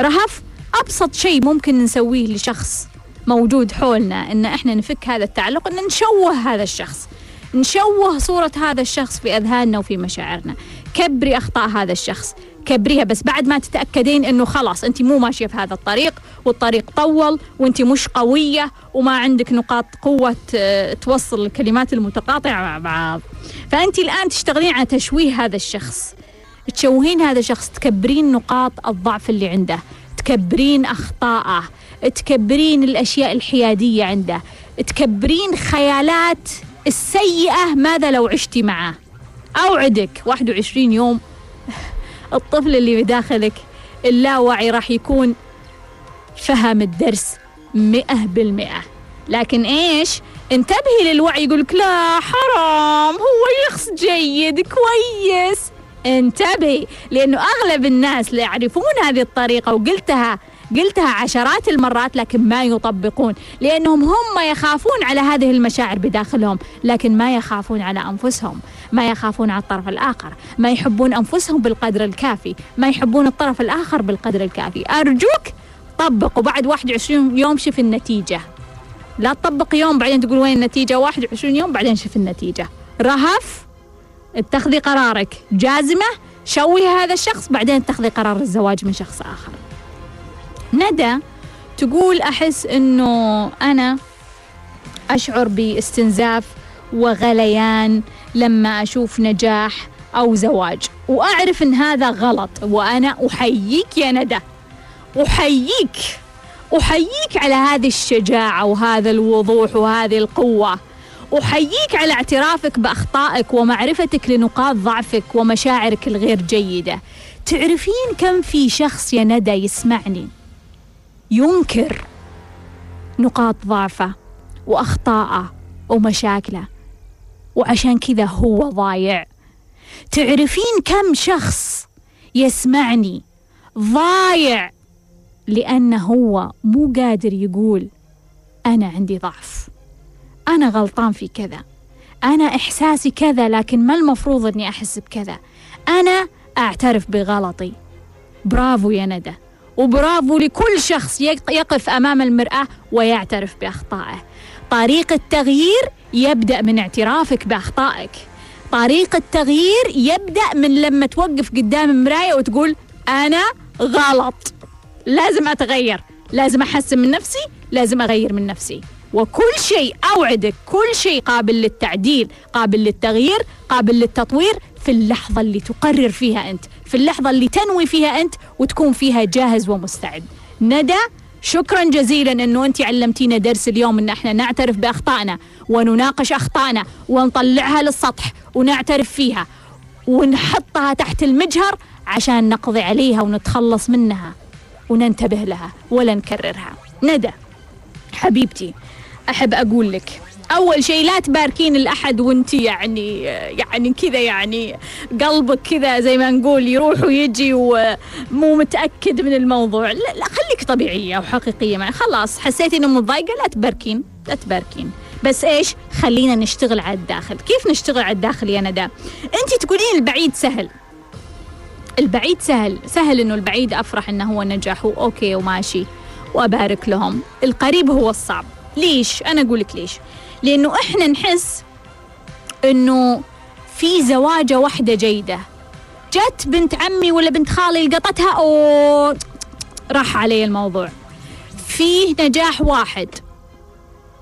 رهف. أبسط شيء ممكن نسويه لشخص موجود حولنا إن إحنا نفك هذا التعلق إن نشوه هذا الشخص. نشوه صورة هذا الشخص في أذهاننا وفي مشاعرنا. كبري أخطاء هذا الشخص. كبريها بس بعد ما تتأكدين أنه خلاص أنت مو ماشية في هذا الطريق. والطريق طول وأنت مش قوية وما عندك نقاط قوة توصل الكلمات المتقاطعة مع بعض. فأنت الآن تشتغلين على تشويه هذا الشخص. تشوهين هذا الشخص تكبرين نقاط الضعف اللي عنده تكبرين أخطاءه تكبرين الأشياء الحيادية عنده تكبرين خيالات السيئة ماذا لو عشتي معه. أوعدك 21 يوم الطفل اللي بداخلك اللاوعي راح يكون فهم الدرس مئة بالمئة. لكن إيش؟ انتبهي للوعي يقولك لا حرام هو شخص جيد كويس. انتبهي لأنه أغلب الناس اللي يعرفون هذه الطريقة وقلتها قلتها عشرات المرات لكن ما يطبقون. لأنهم هم يخافون على هذه المشاعر بداخلهم لكن ما يخافون على أنفسهم ما يخافون على الطرف الآخر ما يحبون أنفسهم بالقدر الكافي ما يحبون الطرف الآخر بالقدر الكافي. أرجوك طبق وبعد 21 يوم شوف النتيجة. لا تطبق يوم بعدين تقول وين النتيجة؟ 21 يوم بعدين شوف النتيجة. رهف اتخذي قرارك. جازمة شوهي هذا الشخص بعدين اتخذي قرار الزواج من شخص آخر. ندى تقول أحس أنه أنا أشعر باستنزاف وغليان لما أشوف نجاح أو زواج. وأعرف أن هذا غلط وأنا أحييك يا ندى. أحييك. أحييك على هذه الشجاعة وهذا الوضوح وهذه القوة. أحييك على اعترافك بأخطائك ومعرفتك لنقاط ضعفك ومشاعرك الغير جيدة. تعرفين كم في شخص يا ندى يسمعني؟ ينكر نقاط ضعفه وأخطائه ومشاكله. وعشان كذا هو ضايع. تعرفين كم شخص يسمعني ضايع لأنه هو مو قادر يقول أنا عندي ضعف. أنا غلطان في كذا. أنا إحساسي كذا لكن ما المفروض أني أحس بكذا؟ أنا أعترف بغلطي. برافو يا ندى. وبرافو لكل شخص يقف أمام المرآة ويعترف بأخطائه. طريق التغيير يبدأ من اعترافك بأخطائك. طريق التغيير يبدأ من لما توقف قدام المراية وتقول أنا غلط. لازم أتغير لازم أحسن من نفسي لازم أغير من نفسي. وكل شيء أوعدك كل شيء قابل للتعديل قابل للتغيير قابل للتطوير في اللحظة اللي تقرر فيها أنت في اللحظة اللي تنوي فيها أنت وتكون فيها جاهز ومستعد. ندى شكرا جزيلا إنه أنت علمتينا درس اليوم إن إحنا نعترف بأخطائنا ونناقش أخطائنا ونطلعها للسطح ونعترف فيها ونحطها تحت المجهر عشان نقضي عليها ونتخلص منها. وننتبه لها ولا نكررها. ندى حبيبتي أحب أقول لك أول شيء لا تباركين الأحد وأنت يعني يعني كذا يعني قلبك كذا زي ما نقول يروح ويجي ومو متأكد من الموضوع. لا, لا خليك طبيعية وحقيقية معي. خلاص حسيتي إنه متضايقة لا تباركين لا تباركين. بس إيش؟ خلينا نشتغل على الداخل. كيف نشتغل على الداخل يا ندى؟ أنت تقولين البعيد سهل. البعيد سهل. سهل إنه البعيد أفرح إنه هو نجح أوكي وماشي وأبارك لهم. القريب هو الصعب. ليش؟ أنا أقول لك ليش. لأنه إحنا نحس إنه في زواجة واحدة جيدة. جت بنت عمي ولا بنت خالي لقطتها أو راح علي الموضوع. فيه نجاح واحد.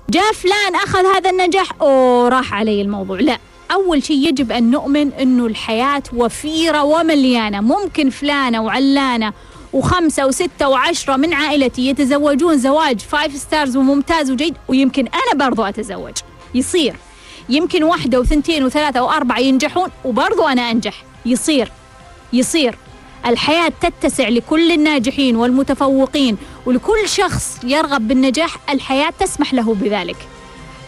جاء فلان أخذ هذا النجاح أو راح علي الموضوع. لا. أول شيء يجب أن نؤمن أنه الحياة وفيرة ومليانة. ممكن فلانة وعلانة وخمسة وستة وعشرة من عائلتي يتزوجون زواج five stars وممتاز وجيد ويمكن أنا برضو أتزوج. يصير. يمكن واحدة وثنتين وثلاثة وأربعة ينجحون وبرضو أنا أنجح. يصير. يصير. الحياة تتسع لكل الناجحين والمتفوقين ولكل شخص يرغب بالنجاح الحياة تسمح له بذلك.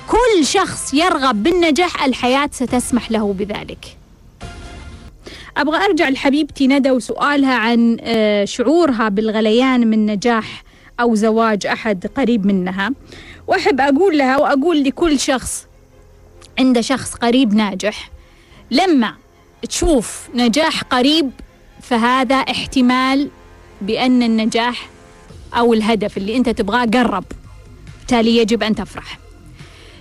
كل شخص يرغب بالنجاح الحياة ستسمح له بذلك. أبغى أرجع لحبيبتي ندى وسؤالها عن آه، شعورها بالغليان من نجاح أو زواج أحد قريب منها. وأحب أقول لها وأقول لكل شخص عنده شخص قريب ناجح لما تشوف نجاح قريب فهذا احتمال بأن النجاح أو الهدف اللي أنت تبغاه قرب. بالتالي يجب أن تفرح.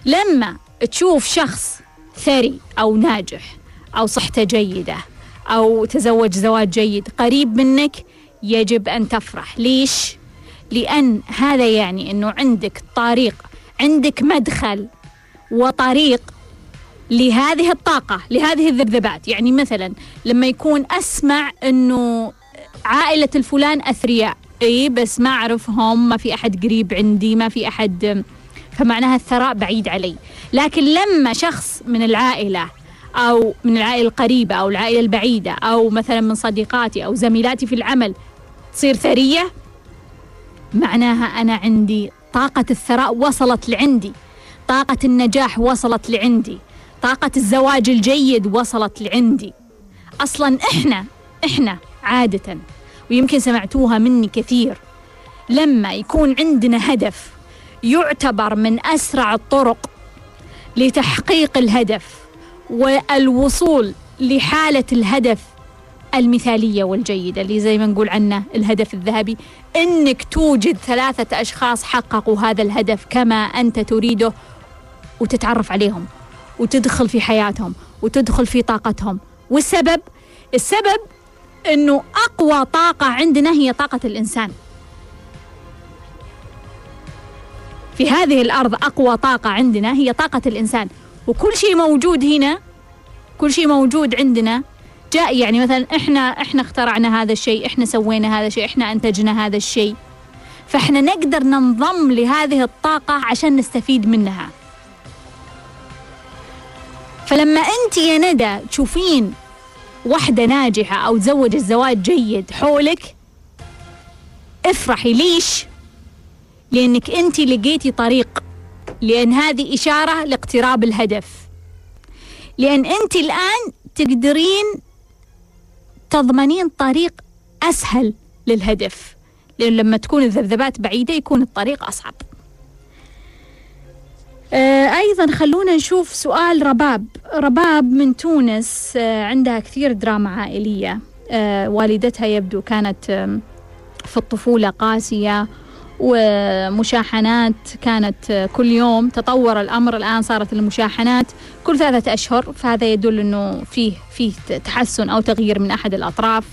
لما تشوف شخص ثري أو ناجح أو صحته جيدة أو تزوج زواج جيد قريب منك يجب أن تفرح. ليش؟ لأن هذا يعني أنه عندك طريق عندك مدخل وطريق لهذه الطاقة لهذه الذبذبات. يعني مثلا لما يكون أسمع أنه عائلة الفلان أثرياء. اي بس ما أعرفهم ما في أحد قريب عندي ما في أحد فمعناها الثراء بعيد علي. لكن لما شخص من العائلة أو من العائلة القريبة أو العائلة البعيدة أو مثلا من صديقاتي أو زميلاتي في العمل تصير ثرية معناها أنا عندي طاقة الثراء وصلت لعندي. طاقة النجاح وصلت لعندي. طاقة الزواج الجيد وصلت لعندي. أصلا إحنا إحنا عادة ويمكن سمعتوها مني كثير لما يكون عندنا هدف يعتبر من أسرع الطرق لتحقيق الهدف والوصول لحالة الهدف المثالية والجيدة اللي زي ما نقول عنه الهدف الذهبي. إنك توجد ثلاثة أشخاص حققوا هذا الهدف كما أنت تريده وتتعرف عليهم وتدخل في حياتهم وتدخل في طاقتهم. والسبب؟ السبب إنه أقوى طاقة عندنا هي طاقة الإنسان. في هذه الأرض أقوى طاقة عندنا هي طاقة الإنسان. وكل شيء موجود هنا كل شيء موجود عندنا جاء يعني مثلا إحنا إحنا اخترعنا هذا الشيء إحنا سوينا هذا الشيء إحنا أنتجنا هذا الشيء. فإحنا نقدر ننضم لهذه الطاقة عشان نستفيد منها. فلما أنت يا ندى تشوفين واحدة ناجحة أو تزوج الزواج جيد حولك افرحي ليش؟ لأنك أنت لقيتي طريق. لأن هذه إشارة لاقتراب الهدف. لأن أنت الآن تقدرين تضمنين طريق أسهل للهدف. لأن لما تكون الذبذبات بعيدة يكون الطريق أصعب. آه أيضا خلونا نشوف سؤال رباب. رباب من تونس آه عندها كثير دراما عائلية. آه والدتها يبدو كانت في الطفولة قاسية. ومشاحنات كانت كل يوم تطور الأمر. الآن صارت المشاحنات كل ثلاثة أشهر فهذا يدل أنه فيه فيه تحسن أو تغيير من أحد الأطراف.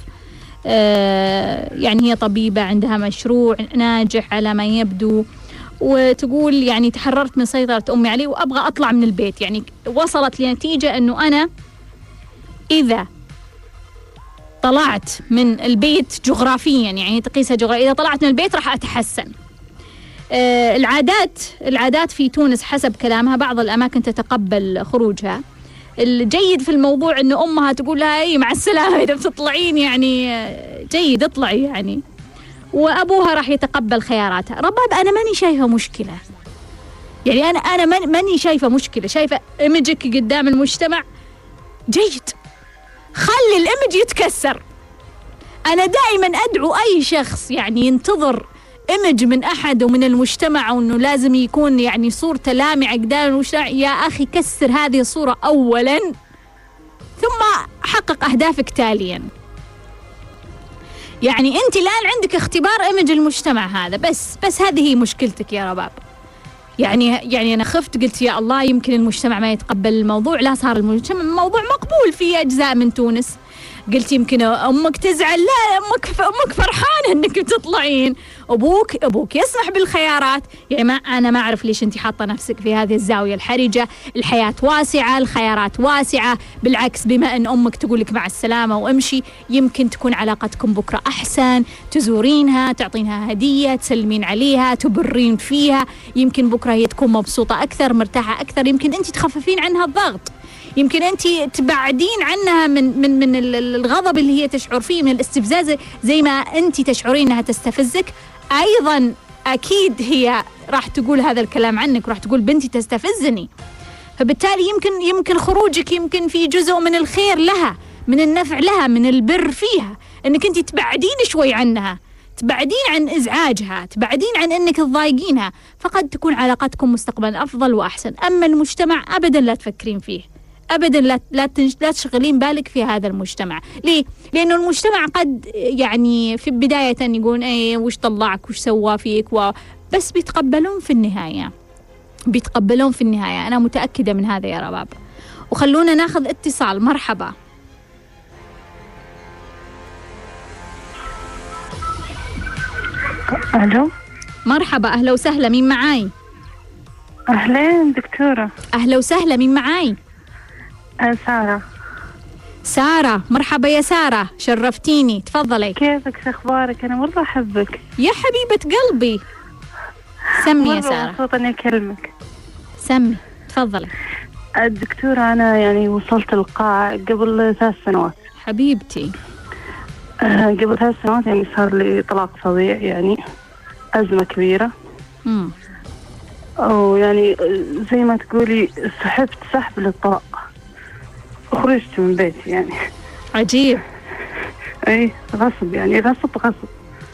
آه، يعني هي طبيبة عندها مشروع ناجح على ما يبدو وتقول يعني تحررت من سيطرة أمي علي وأبغى أطلع من البيت. يعني وصلت لنتيجة أنه أنا إذا طلعت من البيت جغرافيا يعني تقيسها جغرافيا. إذا طلعت من البيت راح أتحسن. آه العادات العادات في تونس حسب كلامها بعض الأماكن تتقبل خروجها. الجيد في الموضوع إنه أمها تقول لها اي مع السلامة إذا بتطلعين يعني جيد اطلعي يعني. وأبوها راح يتقبل خياراتها. رباب أنا ماني شايفة مشكلة. يعني أنا أنا ماني شايفة مشكلة. شايفة ايمجك قدام المجتمع جيد. خلي الإيمج يتكسر. أنا دائما أدعو أي شخص يعني ينتظر إيمج من أحد ومن المجتمع وإنه لازم يكون يعني صورته لامعة قدام المجتمع. يا أخي كسر هذه الصورة اولا ثم حقق أهدافك تاليا. يعني أنت الآن عندك اختبار إيمج المجتمع هذا بس بس هذه هي مشكلتك يا رباب. يعني يعني أنا خفت قلت يا الله يمكن المجتمع ما يتقبل الموضوع لا صار المجتمع موضوع مقبول في أجزاء من تونس. قلت يمكن أمك تزعل. لا أمك أمك فرحانه إنك بتطلعين. أبوك أبوك يسمح بالخيارات. يعني ما أنا ما أعرف ليش انت حاطة نفسك في هذه الزاوية الحرجة. الحياة واسعة الخيارات واسعة. بالعكس بما أن أمك تقول لك مع السلامة وامشي يمكن تكون علاقتكم بكرة أحسن. تزورينها تعطينها هدية تسلمين عليها تبرين فيها. يمكن بكرة هي تكون مبسوطة أكثر مرتاحة أكثر. يمكن انت تخففين عنها الضغط. يمكن أنت تبعدين عنها من من من الغضب اللي هي تشعر فيه من الاستفزاز زي ما أنت تشعرين إنها تستفزك. أيضا أكيد هي راح تقول هذا الكلام عنك راح تقول بنتي تستفزني. فبالتالي يمكن يمكن خروجك يمكن في جزء من الخير لها من النفع لها من البر فيها. إنك أنت تبعدين شوي عنها تبعدين عن إزعاجها تبعدين عن إنك تضايقينها. فقد تكون علاقتكم مستقبلا أفضل وأحسن. أما المجتمع ابدا لا تفكرين فيه. ابدا لا لا لا تشغلين بالك في هذا المجتمع، ليه؟ لأنه المجتمع قد يعني في بداية يقول إيه وش طلعك وش سوى فيك و بس بيتقبلون في النهاية. بيتقبلون في النهاية، أنا متأكدة من هذا يا رباب. وخلونا ناخذ اتصال، مرحبا. ألو مرحبا أهلا وسهلا مين معاي؟ أهلين دكتورة أهلا وسهلا مين معاي؟ سارة. سارة مرحبا يا سارة شرفتيني تفضلي. كيفك؟ شو أخبارك؟ أنا مرة أحبك. يا حبيبة قلبي. سمي يا سارة. مبسوطة إني أكلمك. سمي تفضلي. الدكتورة أنا يعني وصلت القاعة قبل ثلاث سنوات. حبيبتي. أه قبل ثلاث سنوات يعني صار لي طلاق فظيع يعني أزمة كبيرة. امم ويعني زي ما تقولي سحبت سحب للطلاق. خرجت من بيتي يعني. عجيب. إي غصب يعني غصب غصب.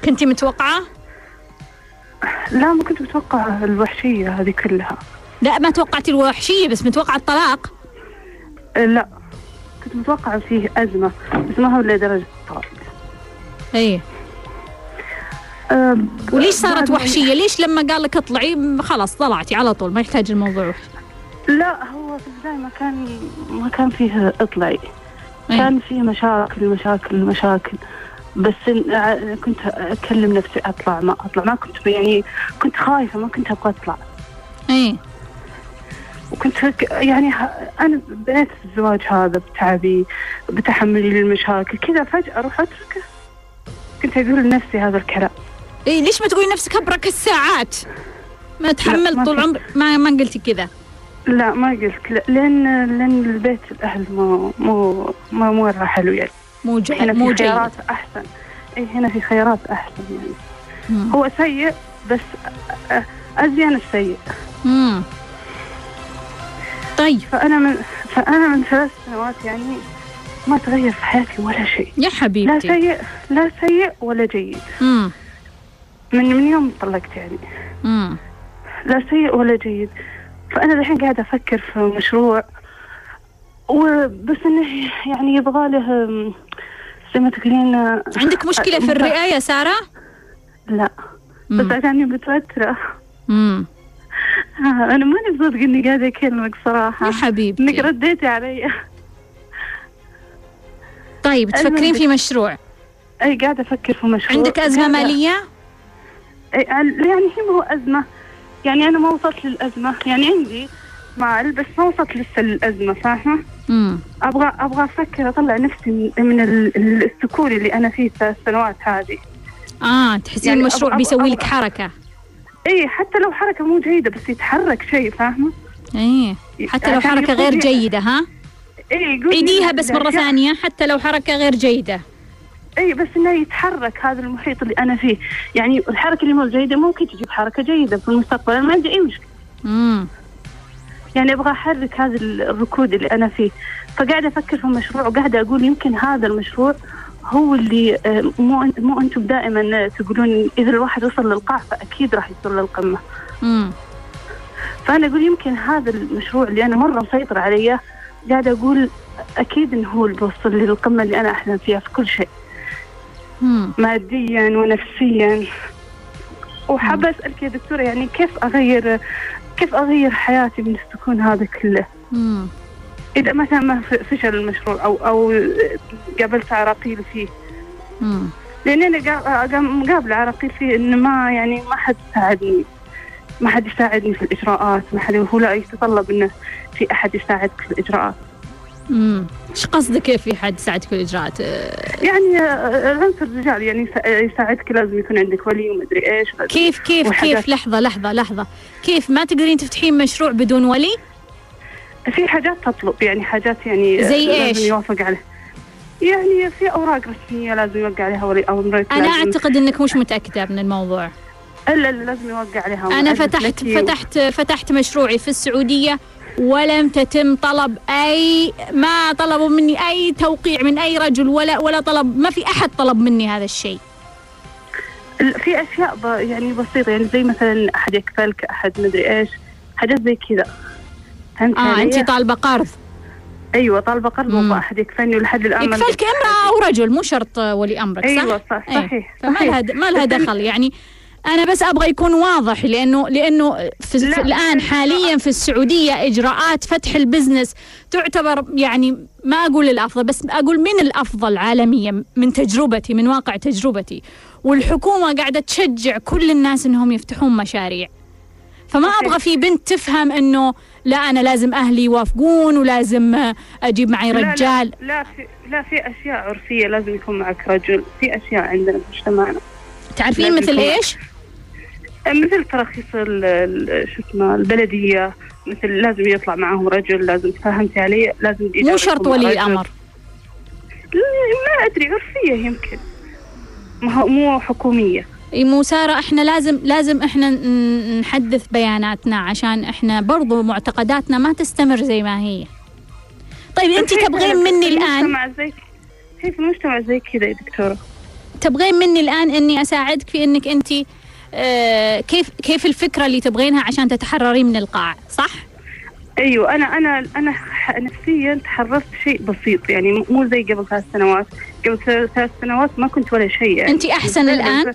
كنتي متوقعة؟ لا ما كنت متوقعة الوحشية هذه كلها. لا ما توقعتي الوحشية بس متوقعة الطلاق. لا. كنت متوقعة فيه أزمة بس ما هو لدرجة الطلاق. إي. أه وليش صارت وحشية؟ ليش لما قال لك اطلعي خلاص طلعتي على طول ما يحتاج الموضوع لا هو في البداية ما كان ما كان فيه اطلعي إيه. كان فيه مشاكل مشاكل مشاكل. بس كنت أكلم نفسي أطلع ما أطلع. ما كنت يعني كنت خايفة ما كنت أبغى أطلع. اي وكنت يعني أنا بنيت الزواج هذا بتعبي بتحملي للمشاكل كذا فجأة أروح أتركه. كنت أقول لنفسي هذا الكلام. اي ليش ما تقولي نفسك أبرك الساعات؟ ما تحملت طول. عمرك ما ما قلتي كذا. لا ما قلت. لا لأن لأن البيت الأهل مو مو مو مره حلو يعني. مو ج... هنا في جيد. خيارات أحسن. إي هنا في خيارات أحسن يعني. مم. هو سيء بس ازين السيء. مم. طيب. فأنا من فأنا من ثلاث سنوات يعني ما تغير في حياتي ولا شيء. يا لا حبيبتي سيء لا سيء ولا جيد. مم. من من يوم طلقت يعني. مم. لا سيء ولا جيد. فأنا الحين قاعدة أفكر في مشروع وبس إنه يعني يبغى له زي ما تقولين عندك مشكلة في الرئة يا سارة؟ لا مم. بس عشاني متوترة مم. آه، أنا ماني بصدق إني قاعدة أكلمك صراحة يا إنك حبيبتي رديتي علي طيب تفكرين في مشروع أي قاعدة أفكر في مشروع عندك أزمة قاعدة- مالية؟ أي عل- يعني هي ما هو أزمة يعني أنا ما وصلت للأزمة يعني عندي مال بس ما وصلت لسه للأزمة فاهمة؟ مم. أبغى أبغى أفكر أطلع نفسي من, من ال- ال- السكون اللي أنا فيه ثلاث سنوات هذه آه تحسين يعني المشروع بيسوي لك حركة اي حتى لو حركة مو جيدة بس يتحرك شيء فاهمة إيه حتى لو يكون غير جيدة ها؟ اي عيديها بس مرة ثانية حتى لو حركة غير جيدة إي بس إنه يتحرك هذا المحيط اللي أنا فيه يعني الحركة اللي مو جيدة ممكن تجيب حركة جيدة في المستقبل أنا ما عندي أي مشكلة مم. يعني أبغى أحرك هذا الركود اللي أنا فيه فقاعدة أفكر في مشروع وقاعدة أقول يمكن هذا المشروع هو اللي آه، مو مو أنتم دائما تقولون إذا الواحد وصل للقاع فأكيد راح يوصل للقمه مم. فأنا أقول يمكن هذا المشروع اللي أنا مرة مسيطرة عليه قاعدة أقول أكيد إنه هو اللي بيوصل لي للقمه اللي أنا أحلم فيها في كل شيء. ماديا ونفسيا. وحابة أسألك يا دكتورة يعني كيف أغير كيف أغير حياتي من السكون هذا كله؟ مم. إذا مثلا ما فشل المشروع أو أو قابلت عراقيل فيه. مم. قا- قا- مقابلة عراقيل فيه إنه ما يعني ما حد يساعدني ما حد يساعدني في الإجراءات ما حد هو لا يتطلب إنه في أحد يساعدك في الإجراءات. مم. إيش قصدك كيف في حد يساعدك في الإجراءات؟ آه، يعني آه، العنصر الرجال يعني يسا- يساعدك لازم يكون عندك ولي ومدري إيش كيف كيف وحاجات. كيف لحظة لحظة لحظة كيف ما تقدرين تفتحين مشروع بدون ولي؟ في حاجات تطلب يعني حاجات يعني زي لازم إيش؟ يوافق عليها يعني في أوراق رسمية لازم يوقع عليها ولي امرك أنا لازم- أعتقد أنك مش متأكدة من الموضوع الا لازم يوقع عليها مؤلف فتحت فتحت فتحت مشروعي في السعودية ولم تتم طلب أي ما طلبوا مني أي توقيع من أي رجل ولا ولا طلب ما في أحد طلب مني هذا الشيء ال- في أشياء ب... يعني بسيطة يعني زي مثلا أحد يكفلك أحد مدري إيش حاجات زي كذا فهمت آه؟ أنت طالبة قرض أيوه طالبة قرض. وابغى أحد يكفلني ولحد الآن يكفلك امرأة أو رجل مو شرط ولي أمرك صح؟ أيوه صح. صحيح فما صحيح. لها ما لها دخل يعني أنا بس أبغى يكون واضح لأنه لأنه في, لا، الآن حاليا في السعودية إجراءات فتح البزنس تعتبر يعني ما أقول الأفضل بس أقول من الأفضل عالميا من تجربتي من واقع تجربتي. والحكومة قاعدة تشجع كل الناس إنهم يفتحون مشاريع. فما. أبغى في بنت تفهم إنه لا أنا لازم أهلي يوافقون ولازم أجيب معي لا، لا، رجال. لا في لا في أشياء عرفية لازم يكون معك رجل في أشياء عندنا في مجتمعنا. تعرفين مثل إيش؟ مثل تراخيص شو اسمه البلدية مثل لازم يطلع معهم رجل لازم فهمتي علي؟ لازم مو شرط ولي. الأمر. لا أدري عرفية يمكن. ما مو حكومية. إي مو سارة إحنا لازم لازم إحنا نحدث بياناتنا عشان إحنا برضو معتقداتنا ما تستمر زي ما هي. طيب أنت تبغين مني الآن؟ في المجتمع زي كذا يا دكتورة؟ تبغين مني الآن إني أساعدك في إنك أنت كيف كيف الفكرة اللي تبغينها عشان تتحرري من القاع؟ صح؟ أيوه أنا أنا أنا نفسيا تحررت شيء بسيط يعني مو- زي قبل ثلاث سنوات. قبل ثلاث سنوات ما كنت ولا شيء يعني. انت أحسن الآن؟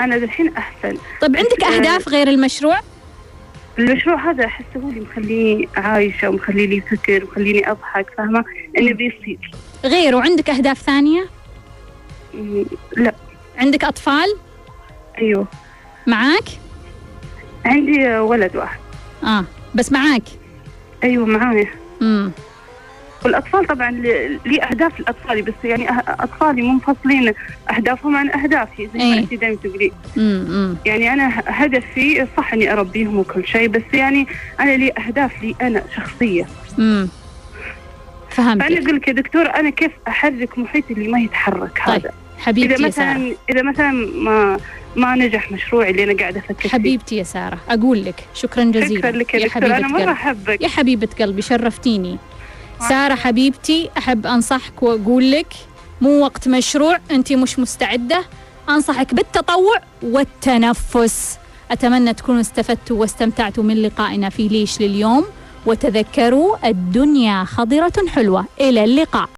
أنا الحين أحسن. طيب عندك آه، أهداف غير المشروع؟ المشروع هذا احسه هو اللي مخليني عايشة ومخليني فكر ومخليني أضحك فاهمة؟ إنه بيصير. غير وعندك أهداف ثانية؟ م- لا. عندك أطفال؟ أيوه. معاك؟ عندي ولد واحد. آه بس معاك. أيوه معايا. امم والأطفال طبعا لي اهداف لاطفالي بس يعني أه- أطفالي منفصلين أهدافهم عن أهدافي زي إيه. ما انت دائما تقولي يعني أنا هدفي صح اني أربيهم وكل شيء بس يعني أنا لي أهداف لي أنا شخصيه امم فأنا فهمتك أقول لك يا دكتور أنا كيف أحرك محيطي اللي ما يتحرك؟ طيب، هذا حبيبتي إذا يا سارة. مثلا إذا مثلا ما ما نجح مشروعي اللي أنا قاعدة أفكر فيه. حبيبتي يا سارة أقول لك شكرا جزيلا. شكرا لك يا, يا أنا مرة قلبي. أحبك. يا حبيبة قلبي شرفتيني. سارة حبيبتي أحب أنصحك وأقول لك مو وقت مشروع أنت مش مستعدة. أنصحك بالتطوع والتنفس. أتمنى تكونوا استفدتوا واستمتعتوا من لقائنا في ليش لليوم. وتذكروا الدنيا خضرة حلوة. إلى اللقاء.